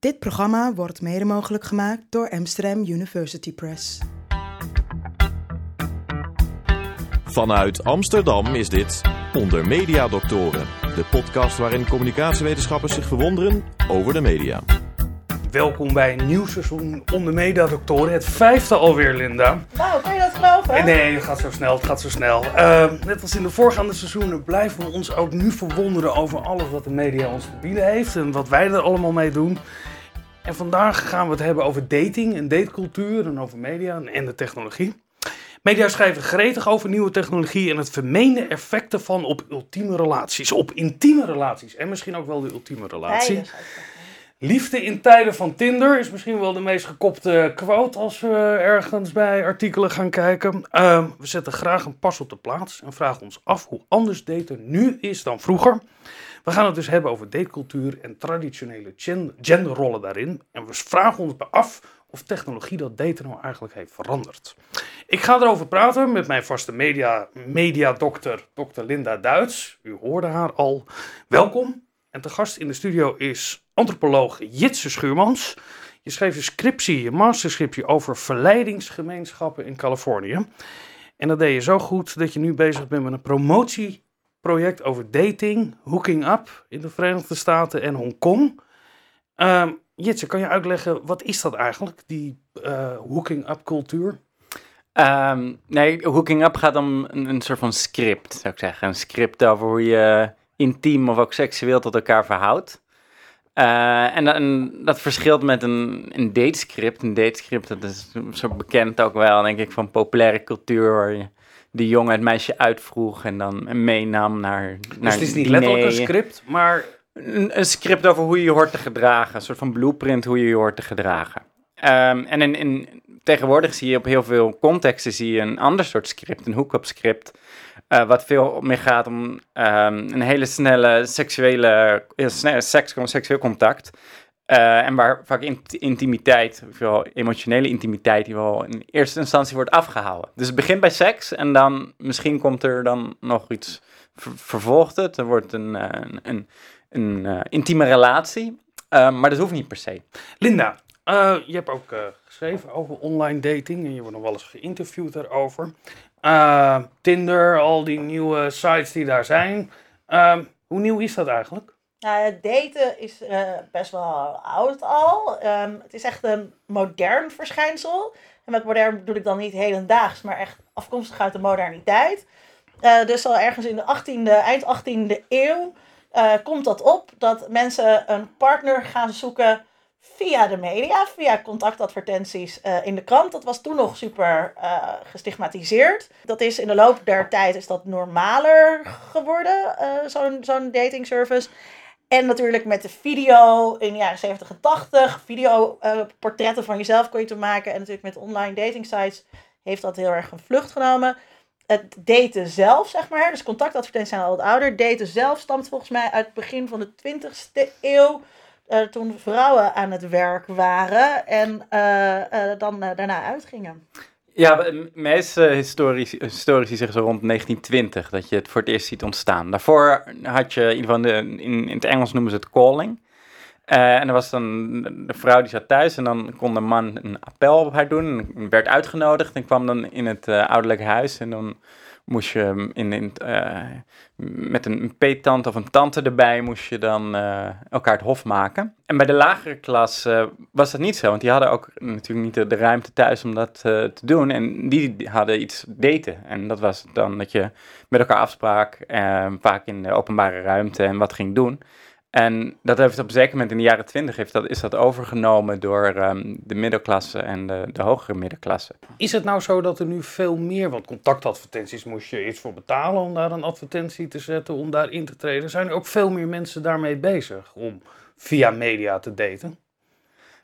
Dit programma wordt mede mogelijk gemaakt door Amsterdam University Press. Vanuit Amsterdam is dit Onder Media Doctoren, de podcast waarin communicatiewetenschappers zich verwonderen over de media. Welkom bij een nieuw seizoen Onder Media Doctoren, het vijfde alweer, Linda. Nou, kan je dat geloven? Nee, het gaat zo snel, het gaat zo snel. Uh, net als in de voorgaande seizoenen blijven we ons ook nu verwonderen over alles wat de media ons te bieden heeft en wat wij er allemaal mee doen. En vandaag gaan we het hebben over dating en datecultuur en over media en de technologie. Media schrijven gretig over nieuwe technologie en het vermeende effect ervan op ultieme relaties, op intieme relaties en misschien ook wel de ultieme relatie. Beide. Liefde in tijden van Tinder is misschien wel de meest gekopte quote als we ergens bij artikelen gaan kijken. Ehm, we zetten graag een pas op de plaats en vragen ons af hoe anders daten nu is dan vroeger. We gaan het dus hebben over datecultuur en traditionele gen- genderrollen daarin. En we vragen ons af of technologie dat daten nou eigenlijk heeft veranderd. Ik ga erover praten met mijn vaste media, mediadokter, Dr. Linda Duits. U hoorde haar al. Welkom. En te gast in de studio is antropoloog Jitse Schuurmans. Je schreef een scriptie, een masterscriptie over verleidingsgemeenschappen in Californië. En dat deed je zo goed dat je nu bezig bent met een promotieproject over dating, hooking up in de Verenigde Staten en Hongkong. Ehm Jitse, kan je uitleggen, wat is dat eigenlijk, die eh, hooking up cultuur? Ehm, nee, Hooking Up gaat om een, een soort van script, zou ik zeggen. Een script over hoe je intiem of ook seksueel tot elkaar verhoudt. Eh, en, dat- en dat verschilt met een, een datescript. Een datescript, dat is zo bekend ook wel, denk ik, van populaire cultuur, waar je de jongen het meisje uitvroeg en dan meenam naar, naar Dus het is niet diner. letterlijk een script, maar Een, een script over hoe je je hoort te gedragen. Een soort van blueprint hoe je je hoort te gedragen. Ehm, en in, in, tegenwoordig zie je op heel veel contexten zie je een ander soort script, een hook-up script. eh, wat veel meer gaat om ehm, een hele snelle seksuele, heel snelle seks, seksueel contact. Eh, en waar vaak int- intimiteit, veel emotionele intimiteit, die wel in eerste instantie wordt afgehouden. Dus het begint bij seks en dan misschien komt er dan nog iets, ver- vervolgt het. Er wordt een, eh, een, een, eh, intieme relatie. Eh, maar dat hoeft niet per se. Linda, eh, je hebt ook eh, geschreven over online dating en je wordt nog wel eens geïnterviewd daarover. Eh, Tinder, al die nieuwe sites die daar zijn. Ehm, hoe nieuw is dat eigenlijk? Nou, daten is best wel oud al. Ehm, het is echt een modern verschijnsel. En met modern bedoel ik dan niet hedendaags, maar echt afkomstig uit de moderniteit. Dus al ergens in de 18e, eind 18e eeuw komt dat op dat mensen een partner gaan zoeken via de media, via contactadvertenties eh, in de krant. Dat was toen nog super eh, gestigmatiseerd. Dat is in de loop der tijd is dat normaler geworden, eh, zo'n zo'n dating service. En natuurlijk met de video in de jaren 70 en 80, video eh, portretten van jezelf kon je te maken. En natuurlijk met online dating sites heeft dat heel erg een vlucht genomen. Het daten zelf, zeg maar, dus contactadvertenties zijn al wat ouder. Daten zelf stamt volgens mij uit het begin van de 20ste eeuw. Eh, toen vrouwen aan het werk waren en eh, eh, dan daarna uitgingen. Ja, meeste historici, zeggen zo rond 1920 dat je het voor het eerst ziet ontstaan. Daarvoor had je in in, in het Engels noemen ze het calling. En er was dan de vrouw die zat thuis en dan kon de man een appel op haar doen. En werd uitgenodigd en kwam dan in het eh, ouderlijk huis. En dan moest je in, in, het, eh, met een peetant of een tante erbij moest je dan eh, elkaar het hof maken. En bij de lagere klas eh, was dat niet zo, want die hadden ook natuurlijk niet de, de ruimte thuis om dat te doen. En die hadden iets daten. En dat was dan dat je met elkaar afsprak, eh, vaak in de openbare ruimte en wat ging doen. En dat heeft op een zeker moment in de jaren twintig heeft dat, is dat overgenomen door ehm, de middelklasse en de, de hogere middenklasse. Is het nou zo dat er nu veel meer, want contactadvertenties moest je iets voor betalen om daar een advertentie te zetten, om daarin te treden. Zijn er ook veel meer mensen daarmee bezig om via media te daten?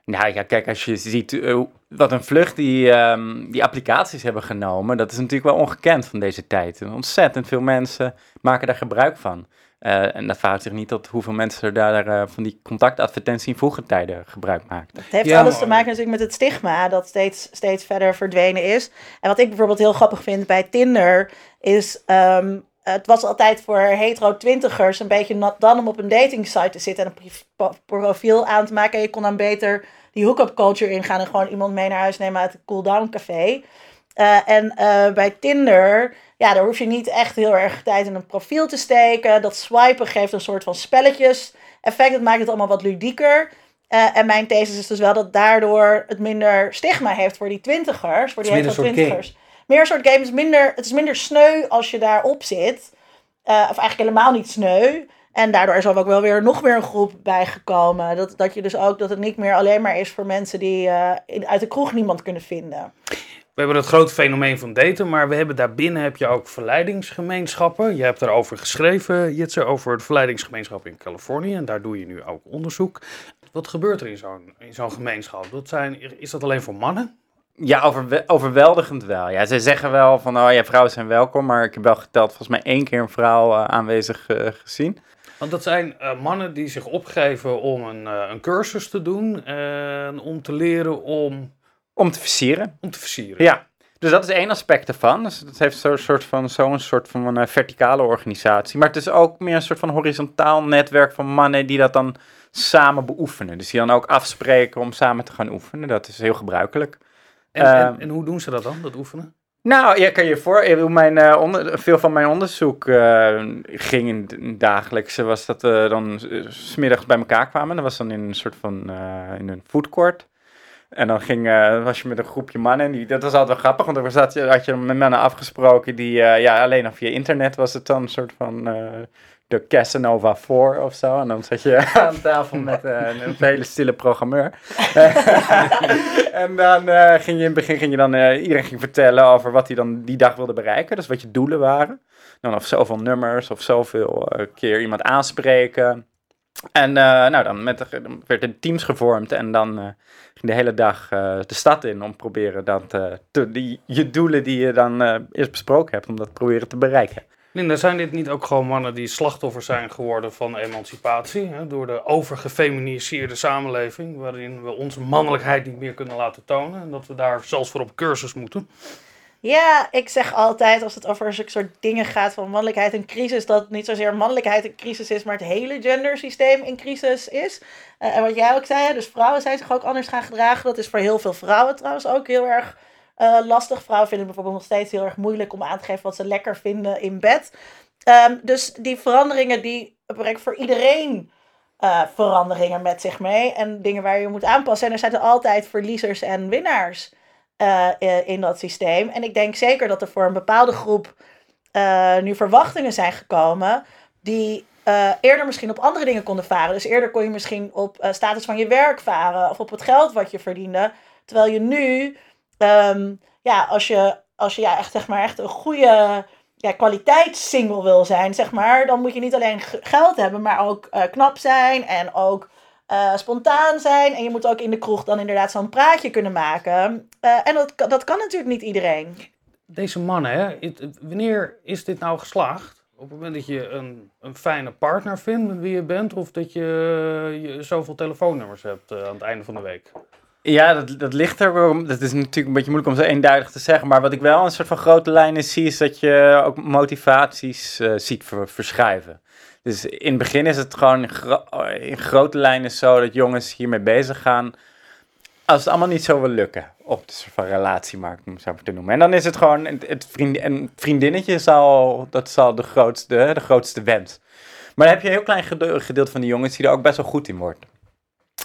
Nou ja, kijk, als je ziet eh, wat een vlucht die, ehm, die applicaties hebben genomen, dat is natuurlijk wel ongekend van deze tijd. En ontzettend veel mensen maken daar gebruik van. Eh, en dat verhoudt zich niet tot hoeveel mensen er daar eh, van die contactadvertentie in vroege tijden gebruik maakten. Het heeft Ja, alles te maken natuurlijk met het stigma dat steeds, steeds verder verdwenen is. En wat ik bijvoorbeeld heel grappig vind bij Tinder is... ehm, het was altijd voor hetero twintigers een beetje nat dan om op een dating site te zitten en een profiel aan te maken. En je kon dan beter die hook-up culture ingaan en gewoon iemand mee naar huis nemen uit het cool-down café. Eh, en eh, bij Tinder, ja, daar hoef je niet echt heel erg tijd in een profiel te steken. Dat swipen geeft een soort van spelletjes effect. Dat maakt het allemaal wat ludieker. Eh, en mijn thesis is dus wel dat daardoor het minder stigma heeft voor die twintigers, voor die Het is meer twintigers. Meer een soort game, het is minder, het is minder sneu als je daarop zit. Eh, of eigenlijk helemaal niet sneu. En daardoor is er ook wel weer nog weer een groep bijgekomen. Dat, dat je dus ook dat het niet meer alleen maar is voor mensen die in, uit de kroeg niemand kunnen vinden. We hebben het grote fenomeen van daten, maar we hebben daarbinnen heb je ook verleidingsgemeenschappen. Je hebt daarover geschreven, Jitse, over het verleidingsgemeenschap in Californië. En daar doe je nu ook onderzoek. Wat gebeurt er in zo'n, in zo'n gemeenschap? Dat zijn, is dat alleen voor mannen? Ja, overwe- overweldigend wel. Ja, ze zeggen wel van, oh ja, vrouwen zijn welkom, maar ik heb wel geteld volgens mij één keer een vrouw eh, aanwezig eh, gezien. Want dat zijn eh, mannen die zich opgeven om een, een cursus te doen en om te leren om, Om te versieren. om te versieren. Ja, dus dat is één aspect ervan. Dus het heeft zo'n soort van, zo'n soort van een verticale organisatie. Maar het is ook meer een soort van horizontaal netwerk van mannen die dat dan samen beoefenen. Dus die dan ook afspreken om samen te gaan oefenen. Dat is heel gebruikelijk. En, en, Ehm, en hoe doen ze dat dan, dat oefenen? Nou, ja, kan je voor. Mijn, eh, onder, veel van mijn onderzoek eh, ging in het dagelijkse. Was dat we dan eh, 's smiddags bij elkaar kwamen. Dat was dan in een soort van eh, in een food court. En dan ging, eh, was je met een groepje mannen. En die, dat was altijd wel grappig, want dan zat je, had je met mannen afgesproken die, eh, ja, alleen nog via internet was het dan een soort van eh, de Casanova 4 of zo. En dan zat je aan tafel met een, hele stille programmeur. en dan ging je in het begin ging je dan, iedereen ging vertellen over wat hij dan die dag wilde bereiken. Dus wat je doelen waren. Dan of zoveel nummers of zoveel keer iemand aanspreken. En eh, nou, dan, met werden teams gevormd en dan eh, ging de hele dag eh, de stad in om proberen dat, die, je doelen die je dan eerst besproken hebt, om dat proberen te bereiken. Linda, zijn dit niet ook gewoon mannen die slachtoffer zijn geworden van emancipatie? Hè, door de overgefeminiseerde samenleving, waarin we onze mannelijkheid niet meer kunnen laten tonen. En dat we daar zelfs voor op cursus moeten. Ja, ik zeg altijd als het over zulke soort dingen gaat van mannelijkheid en crisis, dat niet zozeer mannelijkheid een crisis is, maar het hele gendersysteem in crisis is. Eh, en wat jij ook zei, dus vrouwen zijn zich ook anders gaan gedragen. Dat is voor heel veel vrouwen trouwens ook heel erg eh, lastig. Vrouwen vinden het bijvoorbeeld nog steeds heel erg moeilijk om aan te geven wat ze lekker vinden in bed. Ehm, dus die veranderingen die brengen voor iedereen eh, veranderingen met zich mee. En dingen waar je moet aanpassen. En er zijn er altijd verliezers en winnaars eh, eh, in dat systeem. En ik denk zeker dat er voor een bepaalde groep eh, nu verwachtingen zijn gekomen die eerder misschien op andere dingen konden varen. Dus eerder kon je misschien op status van je werk varen of op het geld wat je verdiende. Terwijl je nu, ehm, ja, als je, als je ja, echt, zeg maar, echt een goede ja, kwaliteitssingle wil zijn, zeg maar, dan moet je niet alleen geld hebben, maar ook knap zijn en ook eh, spontaan zijn. En je moet ook in de kroeg dan inderdaad zo'n praatje kunnen maken. Eh, en dat, kan- dat kan natuurlijk niet iedereen. Deze mannen, hè, het- wanneer is dit nou geslaagd? Op het moment dat je een, een fijne partner vindt met wie je bent, of dat je, je zoveel telefoonnummers hebt eh, aan het einde van de week? Ja, dat, dat ligt er Dat is natuurlijk een beetje moeilijk om zo eenduidig te zeggen. Maar wat ik wel een soort van grote lijnen zie, is dat je ook motivaties eh, ziet ver- verschuiven. Dus in het begin is het gewoon in, gro- in grote lijnen zo dat jongens hiermee bezig gaan. Als het allemaal niet zo wil lukken op de soort van relatiemarkt, om het zo maar te noemen. En dan is het gewoon, het, vriend, een vriendinnetje zal, dat zal de grootste, de grootste wens. Maar dan heb je een heel klein gede- gedeelte van die jongens die er ook best wel goed in wordt.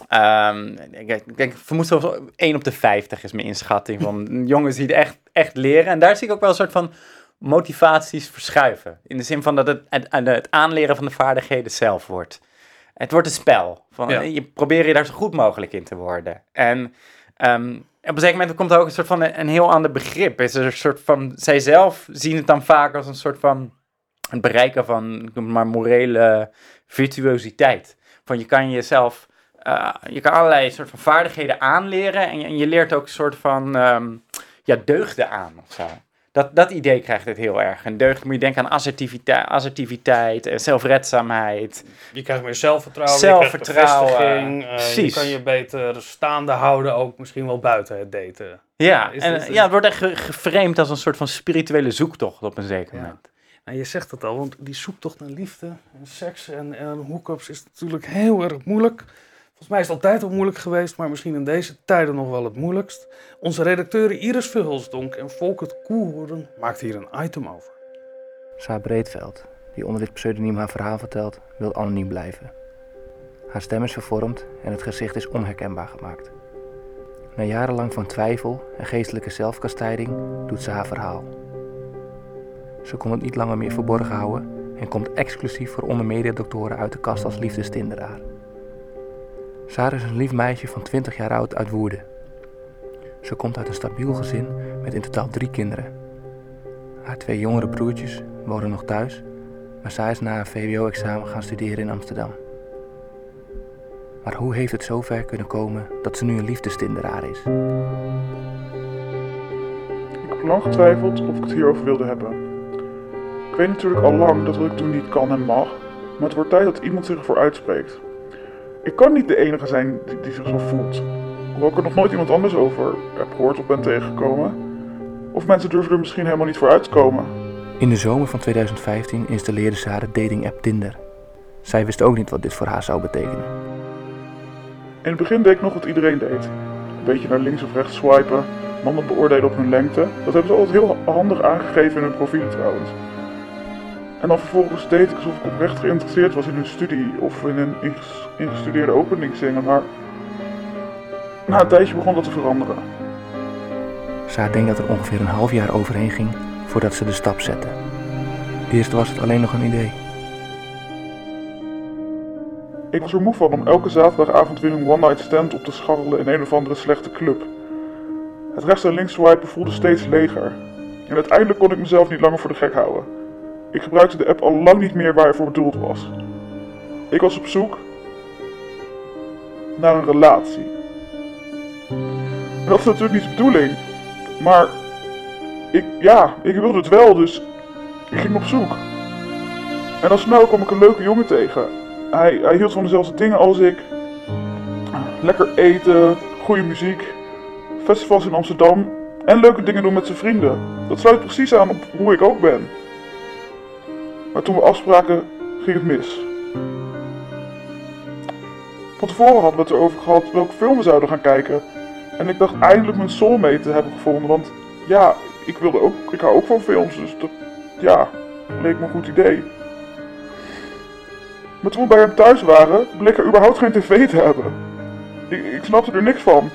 Ehm, ik, denk, vermoed zelfs 1 op de 50 is mijn inschatting van jongens die het echt, echt leren. En daar zie ik ook wel een soort van motivaties verschuiven. In de zin van dat het het, aanleren van de vaardigheden zelf wordt. Het wordt een spel. Van, Ja. Je probeert je daar zo goed mogelijk in te worden. En ehm, op een zeker moment komt er ook een soort van een, een heel ander begrip. Is er een soort van, zij zelf zien het dan vaak als een soort van het bereiken van maar morele virtuositeit. Van je kan jezelf, eh, je kan allerlei soort van vaardigheden aanleren en je, en je leert ook een soort van ehm, ja, deugden aan of zo. Dat, dat idee krijgt het heel erg. En deugd moet je denken aan assertiviteit, assertiviteit en zelfredzaamheid. Je krijgt meer zelfvertrouwen, Zelfvertrouwen, je krijgt bevestiging. eh, je kan je beter staande houden, ook misschien wel buiten het daten. Ja, Is- en is- is- ja, het wordt echt ge- geframed als een soort van spirituele zoektocht op een zeker Ja. moment. Nou, je zegt het al, want die zoektocht naar liefde en seks en, en hookups is natuurlijk heel erg moeilijk. Volgens mij is het altijd al moeilijk geweest, maar misschien in deze tijden nog wel het moeilijkst. Onze redacteuren Iris Vughelsdonk en Volkert Koelhoorn maakten hier een item over. Saar Breedveld, die onder dit pseudoniem haar verhaal vertelt, wil anoniem blijven. Haar stem is vervormd en het gezicht is onherkenbaar gemaakt. Na jarenlang van twijfel en geestelijke zelfkastijding doet ze haar verhaal. Ze kon het niet langer meer verborgen houden en komt exclusief voor ondermediadoktoren uit de kast als liefdestinderaar. Saar is een lief meisje van 20 jaar oud uit Woerden. Ze komt uit een stabiel gezin met in totaal drie kinderen. Haar twee jongere broertjes wonen nog thuis, maar zij is na een VWO-examen gaan studeren in Amsterdam. Maar hoe heeft het zover kunnen komen dat ze nu een liefdestinderaar is? Ik heb lang getwijfeld of ik het hierover wilde hebben. Ik weet natuurlijk al lang dat wat ik doen niet kan en mag, maar het wordt tijd dat iemand zich ervoor uitspreekt. Ik kan niet de enige zijn die, die zich zo voelt, hoewel ik er nog nooit iemand anders over heb gehoord of ben tegengekomen. Of mensen durven er misschien helemaal niet voor uit te komen. In de zomer van 2015 installeerde ze haar dating-app Tinder. Zij wist ook niet wat dit voor haar zou betekenen. In het begin deed ik nog wat iedereen deed. Een beetje naar links of rechts swipen, mannen beoordelen op hun lengte. Dat hebben ze altijd heel handig aangegeven in hun profielen trouwens. En dan vervolgens deed ik alsof ik oprecht geïnteresseerd was in hun studie of in een inges- ingestudeerde openingszingen, maar na een tijdje begon dat te veranderen. Saar denkt dat er ongeveer een half jaar overheen ging voordat ze de stap zette. Eerst was het alleen nog een idee. Ik was er moe van om elke zaterdagavond weer een one-night stand op te scharrelen in een of andere slechte club. Het rechts en links swipen voelde steeds leger. En uiteindelijk kon ik mezelf niet langer voor de gek houden. Ik gebruikte de app al lang niet meer waar hij voor bedoeld was. Ik was op zoek naar een relatie. En dat is natuurlijk niet de bedoeling. Maar ik, ja, ik wilde het wel, dus ik ging op zoek. En al snel kwam ik een leuke jongen tegen. Hij, hij hield van dezelfde dingen als ik. Lekker eten, goede muziek, festivals in Amsterdam en leuke dingen doen met zijn vrienden. Dat sluit precies aan op hoe ik ook ben. Maar toen we afspraken, ging het mis. Van tevoren hadden we het erover gehad welke film we zouden gaan kijken. En ik dacht eindelijk mijn soulmate te hebben gevonden, want ja, ik wilde ook, ik hou ook van films, dus dat, ja, leek me een goed idee. Maar toen we bij hem thuis waren, bleek hij überhaupt geen tv te hebben. Ik, ik snapte er niks van.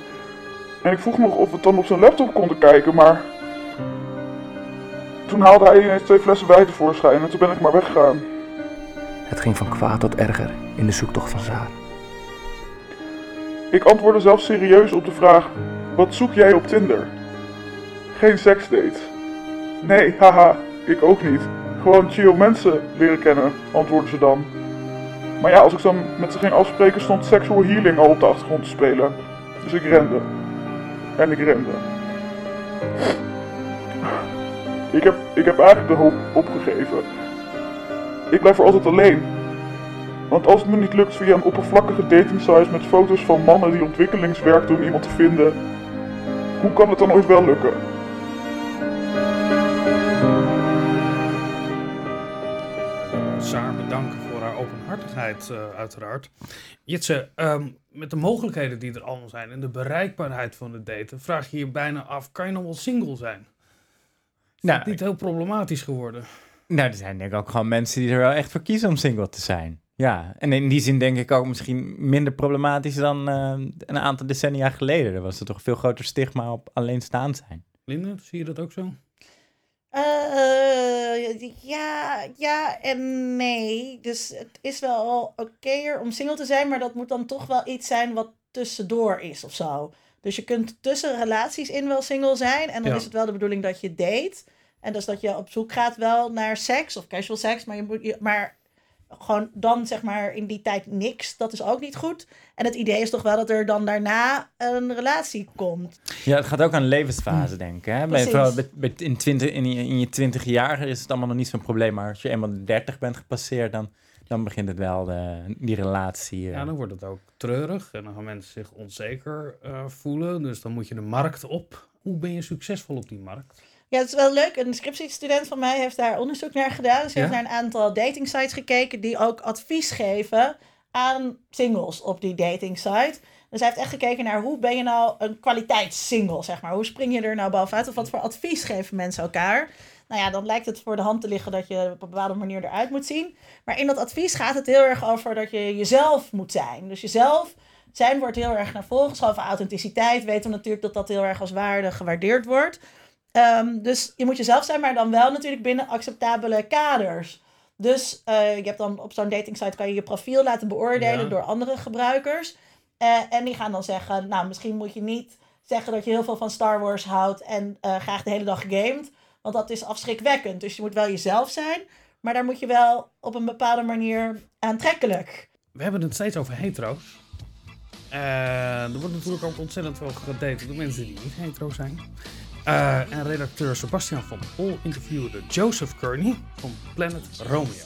En ik vroeg nog of we het dan op zijn laptop konden kijken, maar... Toen haalde hij ineens twee flessen wijn tevoorschijn en toen ben ik maar weggegaan. Het ging van kwaad tot erger in de zoektocht van Saar. Ik antwoordde zelfs serieus op de vraag: Wat zoek jij op Tinder? Geen seksdate. Nee, haha, ik ook niet. Gewoon chill mensen leren kennen, antwoordde ze dan. Maar ja, als ik dan met ze ging afspreken, stond sexual healing al op de achtergrond te spelen. Dus ik rende. En ik rende. Ik heb, ik heb eigenlijk de hoop opgegeven. Ik blijf voor altijd alleen. Want als het me niet lukt via een oppervlakkige datingsite met foto's van mannen die ontwikkelingswerk doen iemand te vinden, hoe kan het dan ooit wel lukken? Saar bedanken voor haar openhartigheid, eh, uiteraard. Jitse, ehm, met de mogelijkheden die er allemaal zijn en de bereikbaarheid van het daten, vraag je je bijna af: kan je nog wel single zijn? Is Nou, niet heel problematisch geworden? Nou, er zijn denk ik ook gewoon mensen die er wel echt voor kiezen om single te zijn. Ja, en in die zin denk ik ook misschien minder problematisch dan eh, een aantal decennia geleden. Er was er toch veel groter stigma op alleenstaand zijn. Linde, zie je dat ook zo? Eh, ja, ja en nee. Dus het is wel okéer om single te zijn, maar dat moet dan toch wel iets zijn wat tussendoor is of zo. Dus je kunt tussen relaties in wel single zijn en dan Ja. is het wel de bedoeling dat je date. En dus dat je op zoek gaat wel naar seks of casual seks, maar, je moet, je, maar gewoon dan zeg maar in die tijd niks. Dat is ook niet goed. En het idee is toch wel dat er dan daarna een relatie komt. Ja, het gaat ook aan levensfase, denk ik. Hè? Bij, Precies. vooral bij- bij- in, 20, in, je, in je twintig jaar is het allemaal nog niet zo'n probleem. Maar als je eenmaal de 30 bent gepasseerd, dan, dan begint het wel, de, die relatie. eh. Ja, dan wordt het ook treurig en dan gaan mensen zich onzeker eh, voelen. Dus dan moet je de markt op. Hoe ben je succesvol op die markt? Ja, het is wel leuk. Een scriptiestudent van mij heeft daar onderzoek naar gedaan. Ze heeft Ja? naar een aantal datingsites gekeken die ook advies geven aan singles op die datingsite. Dus hij heeft echt gekeken naar hoe ben je nou een kwaliteitssingle, zeg maar. Hoe spring je er nou bovenuit of wat voor advies geven mensen elkaar? Nou ja, dan lijkt het voor de hand te liggen dat je op een bepaalde manier eruit moet zien. Maar in dat advies gaat het heel erg over dat je jezelf moet zijn. Dus jezelf zijn wordt heel erg naar voren geschoven. Authenticiteit weten we natuurlijk dat dat heel erg als waarde gewaardeerd wordt. Ehm, dus je moet jezelf zijn, maar dan wel natuurlijk binnen acceptabele kaders. Dus eh, je hebt dan op zo'n datingsite kan je je profiel laten beoordelen Ja. door andere gebruikers. Eh, en die gaan dan zeggen, nou misschien moet je niet zeggen dat je heel veel van Star Wars houdt en eh, graag de hele dag gamet. Want dat is afschrikwekkend. Dus je moet wel jezelf zijn, maar daar moet je wel op een bepaalde manier aantrekkelijk. We hebben het steeds over hetero's. Eh, er wordt natuurlijk ook ontzettend veel gedate door mensen die niet hetero zijn. Eh, en redacteur Sebastian van Pol interviewde Joseph Kearney van Planet Romeo.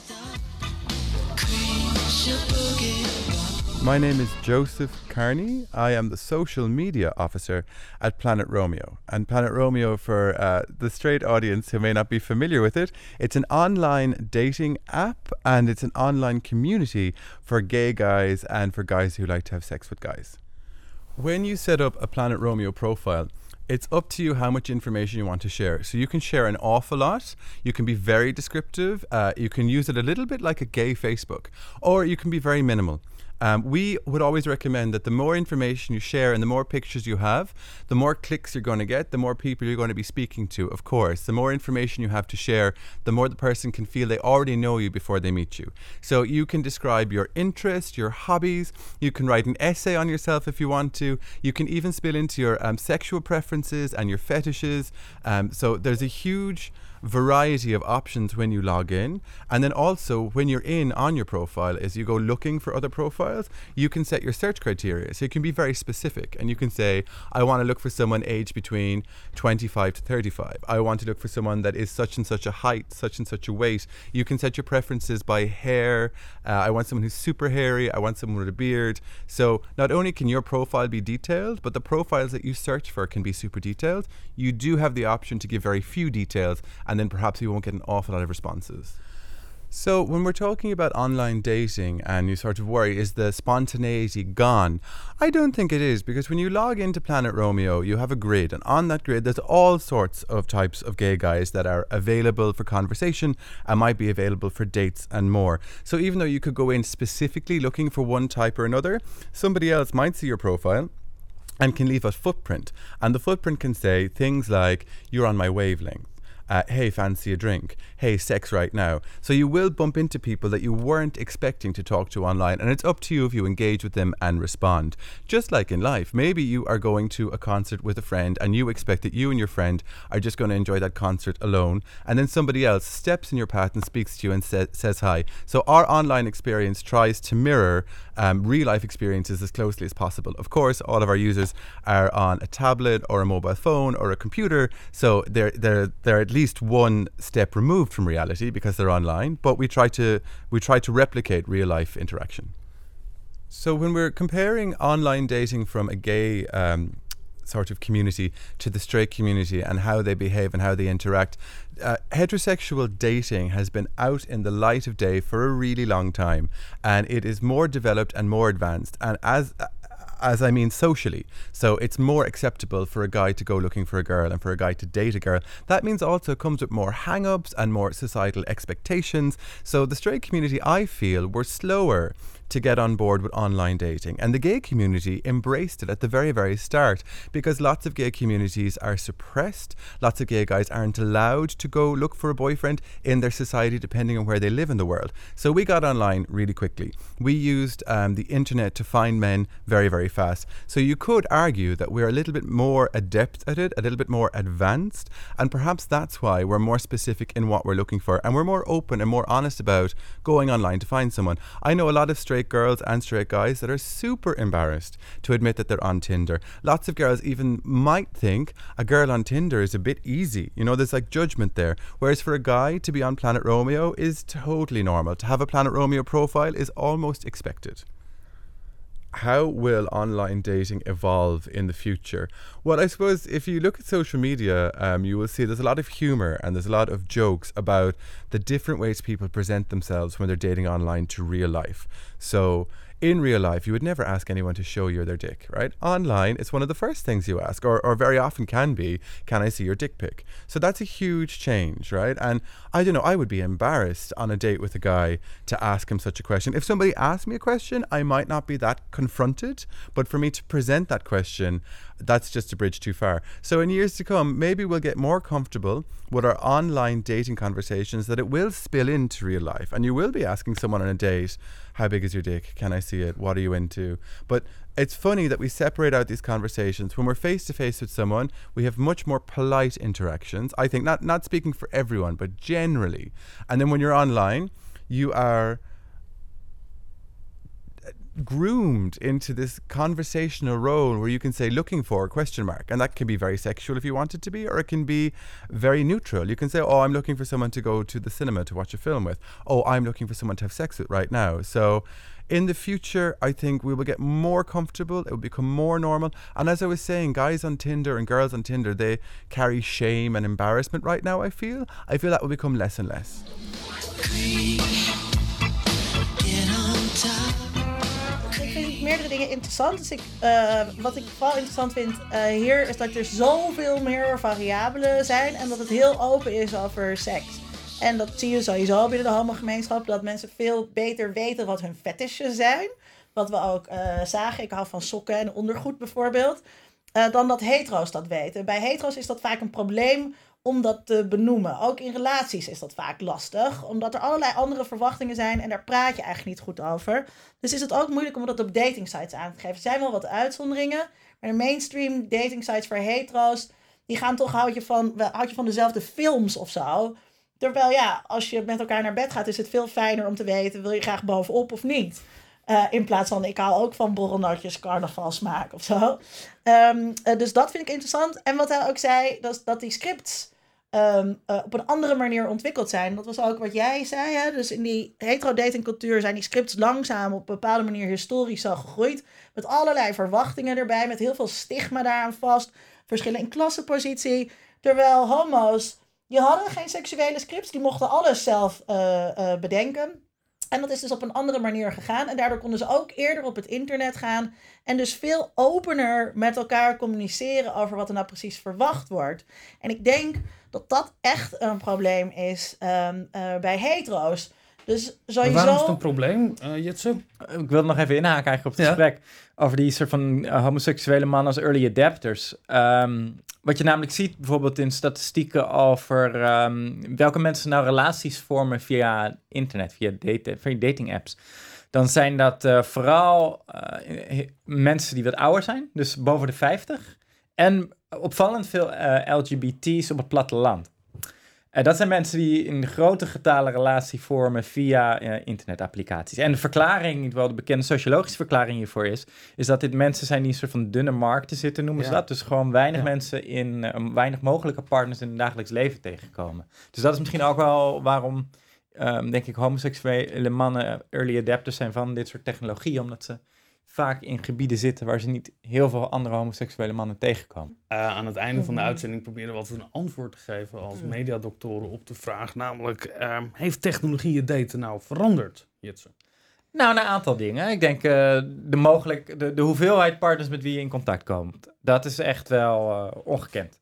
My name is Joseph Carney. I am the social media officer at Planet Romeo. And Planet Romeo, for uh, the straight audience who may not be familiar with it, it's an online dating app and it's an online community for gay guys and for guys who like to have sex with guys. When you set up a Planet Romeo profile, it's up to you how much information you want to share. So you can share an awful lot. You can be very descriptive. Uh, you can use it a little bit like a gay Facebook, or you can be very minimal. Um, we would always recommend that the more information you share and the more pictures you have, the more clicks you're going to get, the more people you're going to be speaking to, of course. The more information you have to share, the more the person can feel they already know you before they meet you. So you can describe your interests, your hobbies, you can write an essay on yourself if you want to, you can even spill into your um, sexual preferences and your fetishes. Um, so there's a huge variety of options when you log in. And then also, when you're in on your profile, as you go looking for other profiles, you can set your search criteria. So you can be very specific and you can say, I want to look for someone aged between 25 to 35. I want to look for someone that is such and such a height, such and such a weight. You can set your preferences by hair. Uh, I want someone who's super hairy. I want someone with a beard. So not only can your profile be detailed, but the profiles that you search for can be super detailed. You do have the option to give very few details, and then perhaps you won't get an awful lot of responses. So, when we're talking about online dating and you sort of worry, is the spontaneity gone? I don't think it is because when you log into Planet Romeo, you have a grid, and on that grid, there's all sorts of types of gay guys that are available for conversation and might be available for dates and more. So, even though you could go in specifically looking for one type or another, somebody else might see your profile and can leave a footprint. And the footprint can say things like, You're on my wavelength. Uh, hey, fancy a drink? Hey, sex right now. So you will bump into people that you weren't expecting to talk to online, and it's up to you if you engage with them and respond. Just like in life, maybe you are going to a concert with a friend and you expect that you and your friend are just going to enjoy that concert alone, and then somebody else steps in your path and speaks to you and sa- says hi. So our online experience tries to mirror um, real life experiences as closely as possible. Of course, all of our users are on a tablet or a mobile phone or a computer, so they're they're they're at least one step removed from reality because they're online. But we try to we try to replicate real life interaction. So when we're comparing online dating from a gay um, sort of community to the straight community and how they behave and how they interact, uh, heterosexual dating has been out in the light of day for a really long time, and it is more developed and more advanced. And as as I mean socially. So it's more acceptable for a guy to go looking for a girl and for a guy to date a girl. That means also comes with more hang ups and more societal expectations. So the straight community, I feel, were slower to get on board with online dating. And the gay community embraced it at the very, very start because lots of gay communities are suppressed. Lots of gay guys aren't allowed to go look for a boyfriend in their society depending on where they live in the world. So we got online really quickly. We used um, the internet to find men very, very fast. So you could argue that we're a little bit more adept at it, a little bit more advanced, and perhaps that's why we're more specific in what we're looking for and we're more open and more honest about going online to find someone. I know a lot of straight girls and straight guys that are super embarrassed to admit that they're on Tinder. Lots of girls even might think a girl on Tinder is a bit easy. You know, there's like judgment there. Whereas for a guy to be on Planet Romeo is totally normal. To have a Planet Romeo profile is almost expected. How will online dating evolve in the future? Well, I suppose if you look at social media, um, you will see there's a lot of humor and there's a lot of jokes about the different ways people present themselves when they're dating online to real life. So, in real life, you would never ask anyone to show you their dick, right? Online, it's one of the first things you ask, or, or very often can be, can I see your dick pic? So that's a huge change, right? And I don't know, I would be embarrassed on a date with a guy to ask him such a question. If somebody asked me a question, I might not be that confronted, but for me to present that question, that's just a bridge too far. So in years to come, maybe we'll get more comfortable with our online dating conversations that it will spill into real life. And you will be asking someone on a date, how big is your dick? Can I see it? What are you into? But it's funny that we separate out these conversations. When we're face to face with someone, we have much more polite interactions. I think not not speaking for everyone, but generally. And then when you're online, you are groomed into this conversational role where you can say looking for question mark. And that can be very sexual if you want it to be or it can be very neutral. You can say oh i'm looking for someone to go to the cinema to watch a film with. Oh i'm looking for someone to have sex with right now. So in the future i think we will get more comfortable. It will become more normal. And as i was saying guys on tinder and girls on tinder they carry shame and embarrassment right now i feel. I feel that will become less and less dingen interessant. Dus ik, eh, wat ik vooral interessant vind eh, hier is dat er zoveel meer variabelen zijn en dat het heel open is over seks. En dat zie je sowieso binnen de homogemeenschap, dat mensen veel beter weten wat hun fetishes zijn. Wat we ook eh, zagen, ik hou van sokken en ondergoed bijvoorbeeld. dan dat hetero's dat weten. Bij hetero's is dat vaak een probleem om dat te benoemen. Ook in relaties is dat vaak lastig, omdat er allerlei andere verwachtingen zijn en daar praat je eigenlijk niet goed over. Dus is het ook moeilijk om dat op dating sites aan te geven. Er zijn wel wat uitzonderingen, maar de mainstream dating sites voor hetero's, die gaan toch, houd je van, houd je van dezelfde films of zo. Terwijl ja, als je met elkaar naar bed gaat, is het veel fijner om te weten, wil je graag bovenop of niet. Eh, in plaats van, ik hou ook van borrelnootjes, carnavalsmaak of zo. Ehm, eh, dus dat vind ik interessant. En wat hij ook zei, dat, dat die scripts ehm, eh, op een andere manier ontwikkeld zijn. Dat was ook wat jij zei. Hè? Dus in die hetero-datingcultuur zijn die scripts langzaam op een bepaalde manier historisch zo gegroeid. Met allerlei verwachtingen erbij, met heel veel stigma daaraan vast. Verschillen in klassenpositie. Terwijl homo's, die hadden geen seksuele scripts. Die mochten alles zelf bedenken. En dat is dus op een andere manier gegaan. En daardoor konden ze ook eerder op het internet gaan. En dus veel opener met elkaar communiceren over wat er nou precies verwacht wordt. En ik denk dat dat echt een probleem is ehm, eh, bij hetero's. Dus sowieso. waarom is het een probleem, uh, Jitse? Ik wilde nog even inhaken eigenlijk op het Ja. gesprek over die soort van eh, homoseksuele mannen als early adapters. Ehm, wat je namelijk ziet bijvoorbeeld in statistieken over ehm, welke mensen nou relaties vormen via internet, via, date, via dating apps. Dan zijn dat eh, vooral eh, mensen die wat ouder zijn, dus boven de 50. En opvallend veel eh, LGBT's op het platteland. Eh, dat zijn mensen die in grote getalen relatie vormen via eh, internetapplicaties. En de verklaring, wel de bekende sociologische verklaring hiervoor is, is dat dit mensen zijn die een soort van dunne markten zitten, noemen ze Ja. dat. Dus gewoon weinig Ja. mensen in, eh, weinig mogelijke partners in het dagelijks leven tegenkomen. Dus dat is misschien ook wel waarom, ehm, denk ik, homoseksuele mannen early adapters zijn van dit soort technologie, omdat ze vaak in gebieden zitten waar ze niet heel veel andere homoseksuele mannen tegenkomen. Uh, aan het einde van de Mhm. uitzending proberen we altijd een antwoord te geven als Mhm. mediadoktoren op de vraag. Namelijk, ehm, heeft technologie het daten nou veranderd, Jitse? Nou, een aantal dingen. Ik denk eh, de, mogelijk, de, de hoeveelheid partners met wie je in contact komt. Dat is echt wel eh, ongekend.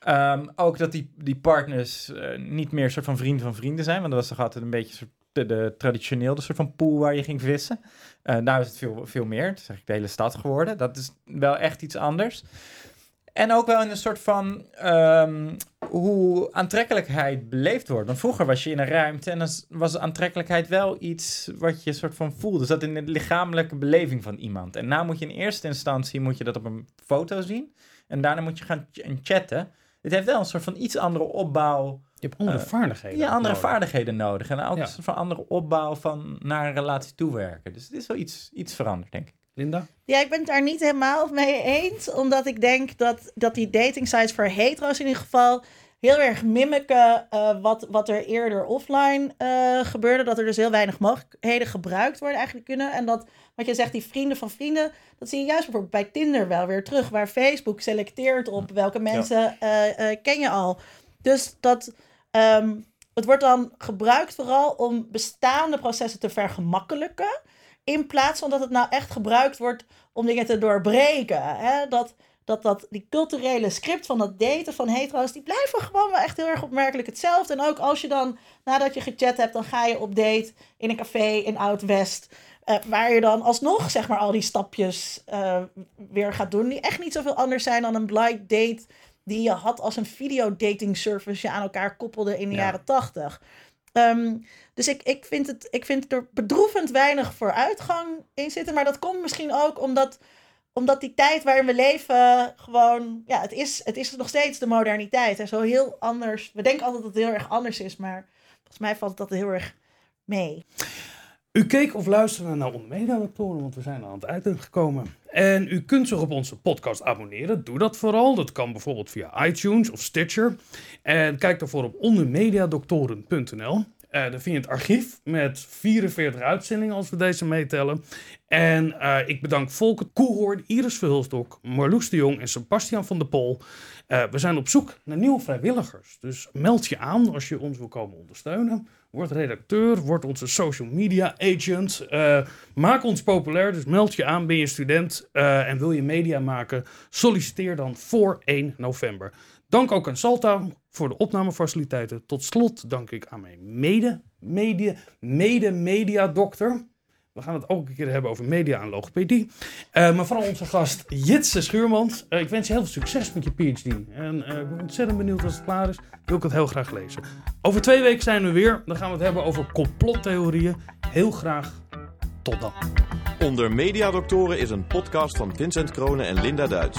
Ehm, ook dat die, die partners eh, niet meer soort van vrienden van vrienden zijn. Want dat was toch altijd een beetje soort de, de traditioneel de soort van pool waar je ging vissen. Eh nou is het veel, veel meer. Het is eigenlijk de hele stad geworden. Dat is wel echt iets anders. En ook wel in een soort van ehm, hoe aantrekkelijkheid beleefd wordt. Want vroeger was je in een ruimte en dan was aantrekkelijkheid wel iets wat je soort van voelde. Zat in de lichamelijke beleving van iemand. En nou moet je in eerste instantie moet je dat op een foto zien. En daarna moet je gaan ch- chatten. Het heeft wel een soort van iets andere opbouw. Je hebt andere Eh, vaardigheden. Ja, andere nodig. vaardigheden nodig. En ook Ja. een soort van andere opbouw van naar een relatie toewerken. Dus het is wel iets, iets veranderd, denk ik. Linda? Ja, ik ben het daar niet helemaal mee eens. Omdat ik denk dat, dat die dating sites voor hetero's in ieder geval heel erg mimiken uh, wat, wat er eerder offline uh, gebeurde. Dat er dus heel weinig mogelijkheden gebruikt worden eigenlijk kunnen. En dat, wat je zegt, die vrienden van vrienden, dat zie je juist bijvoorbeeld bij Tinder wel weer terug. Waar Facebook selecteert op welke mensen ja. uh, ken je al. Dus dat, um, het wordt dan gebruikt vooral om bestaande processen te vergemakkelijken. In plaats van dat het nou echt gebruikt wordt om dingen te doorbreken. Hè? Dat dat, dat die culturele script van dat daten van hetero's, die blijven gewoon wel echt heel erg opmerkelijk hetzelfde. En ook als je dan, nadat je gechat hebt, dan ga je op date in een café in Oud-West. Uh, waar je dan alsnog, zeg maar, al die stapjes uh, weer gaat doen. Die echt niet zoveel anders zijn dan een blind date die je had als een videodating service je aan elkaar koppelde in de ja. jaren tachtig. Um, dus ik, ik, vind het, ik vind er bedroevend weinig vooruitgang in zitten. Maar dat komt misschien ook omdat omdat die tijd waarin we leven gewoon, ja, het is, het is nog steeds de moderniteit. En zo heel anders. We denken altijd dat het heel erg anders is, maar volgens mij valt dat heel erg mee. U keek of luisterde naar mediadoktoren, want we zijn aan het einde gekomen. En u kunt zich op onze podcast abonneren. Doe dat vooral. Dat kan bijvoorbeeld via iTunes of Stitcher. En kijk daarvoor op ondermediadoktoren.nl. Uh, dan vind je het archief met 44 uitzendingen als we deze meetellen. En uh, ik bedank Volker Koehoorn, Iris Verhulsdok, Marloes de Jong en Sebastian van der Pol. Uh, we zijn op zoek naar nieuwe vrijwilligers. Dus meld je aan als je ons wil komen ondersteunen. Word redacteur, word onze social media agent. maak ons populair, dus meld je aan. Ben je student en wil je media maken? Solliciteer dan voor 1 november. Dank ook aan Salta voor de opnamefaciliteiten. Tot slot dank ik aan mijn mede, media, mede mediadokter. We gaan het ook een keer hebben over media en logopedie. Uh, maar vooral onze gast Jitse Schuurmans. Uh, ik wens je heel veel succes met je PhD. En uh, ik ben ontzettend benieuwd als het klaar is. Wil ik het heel graag lezen. Over twee weken zijn we weer. Dan gaan we het hebben over complottheorieën. Heel graag tot dan. Onder Mediadoktoren is een podcast van Vincent Kronen en Linda Duits.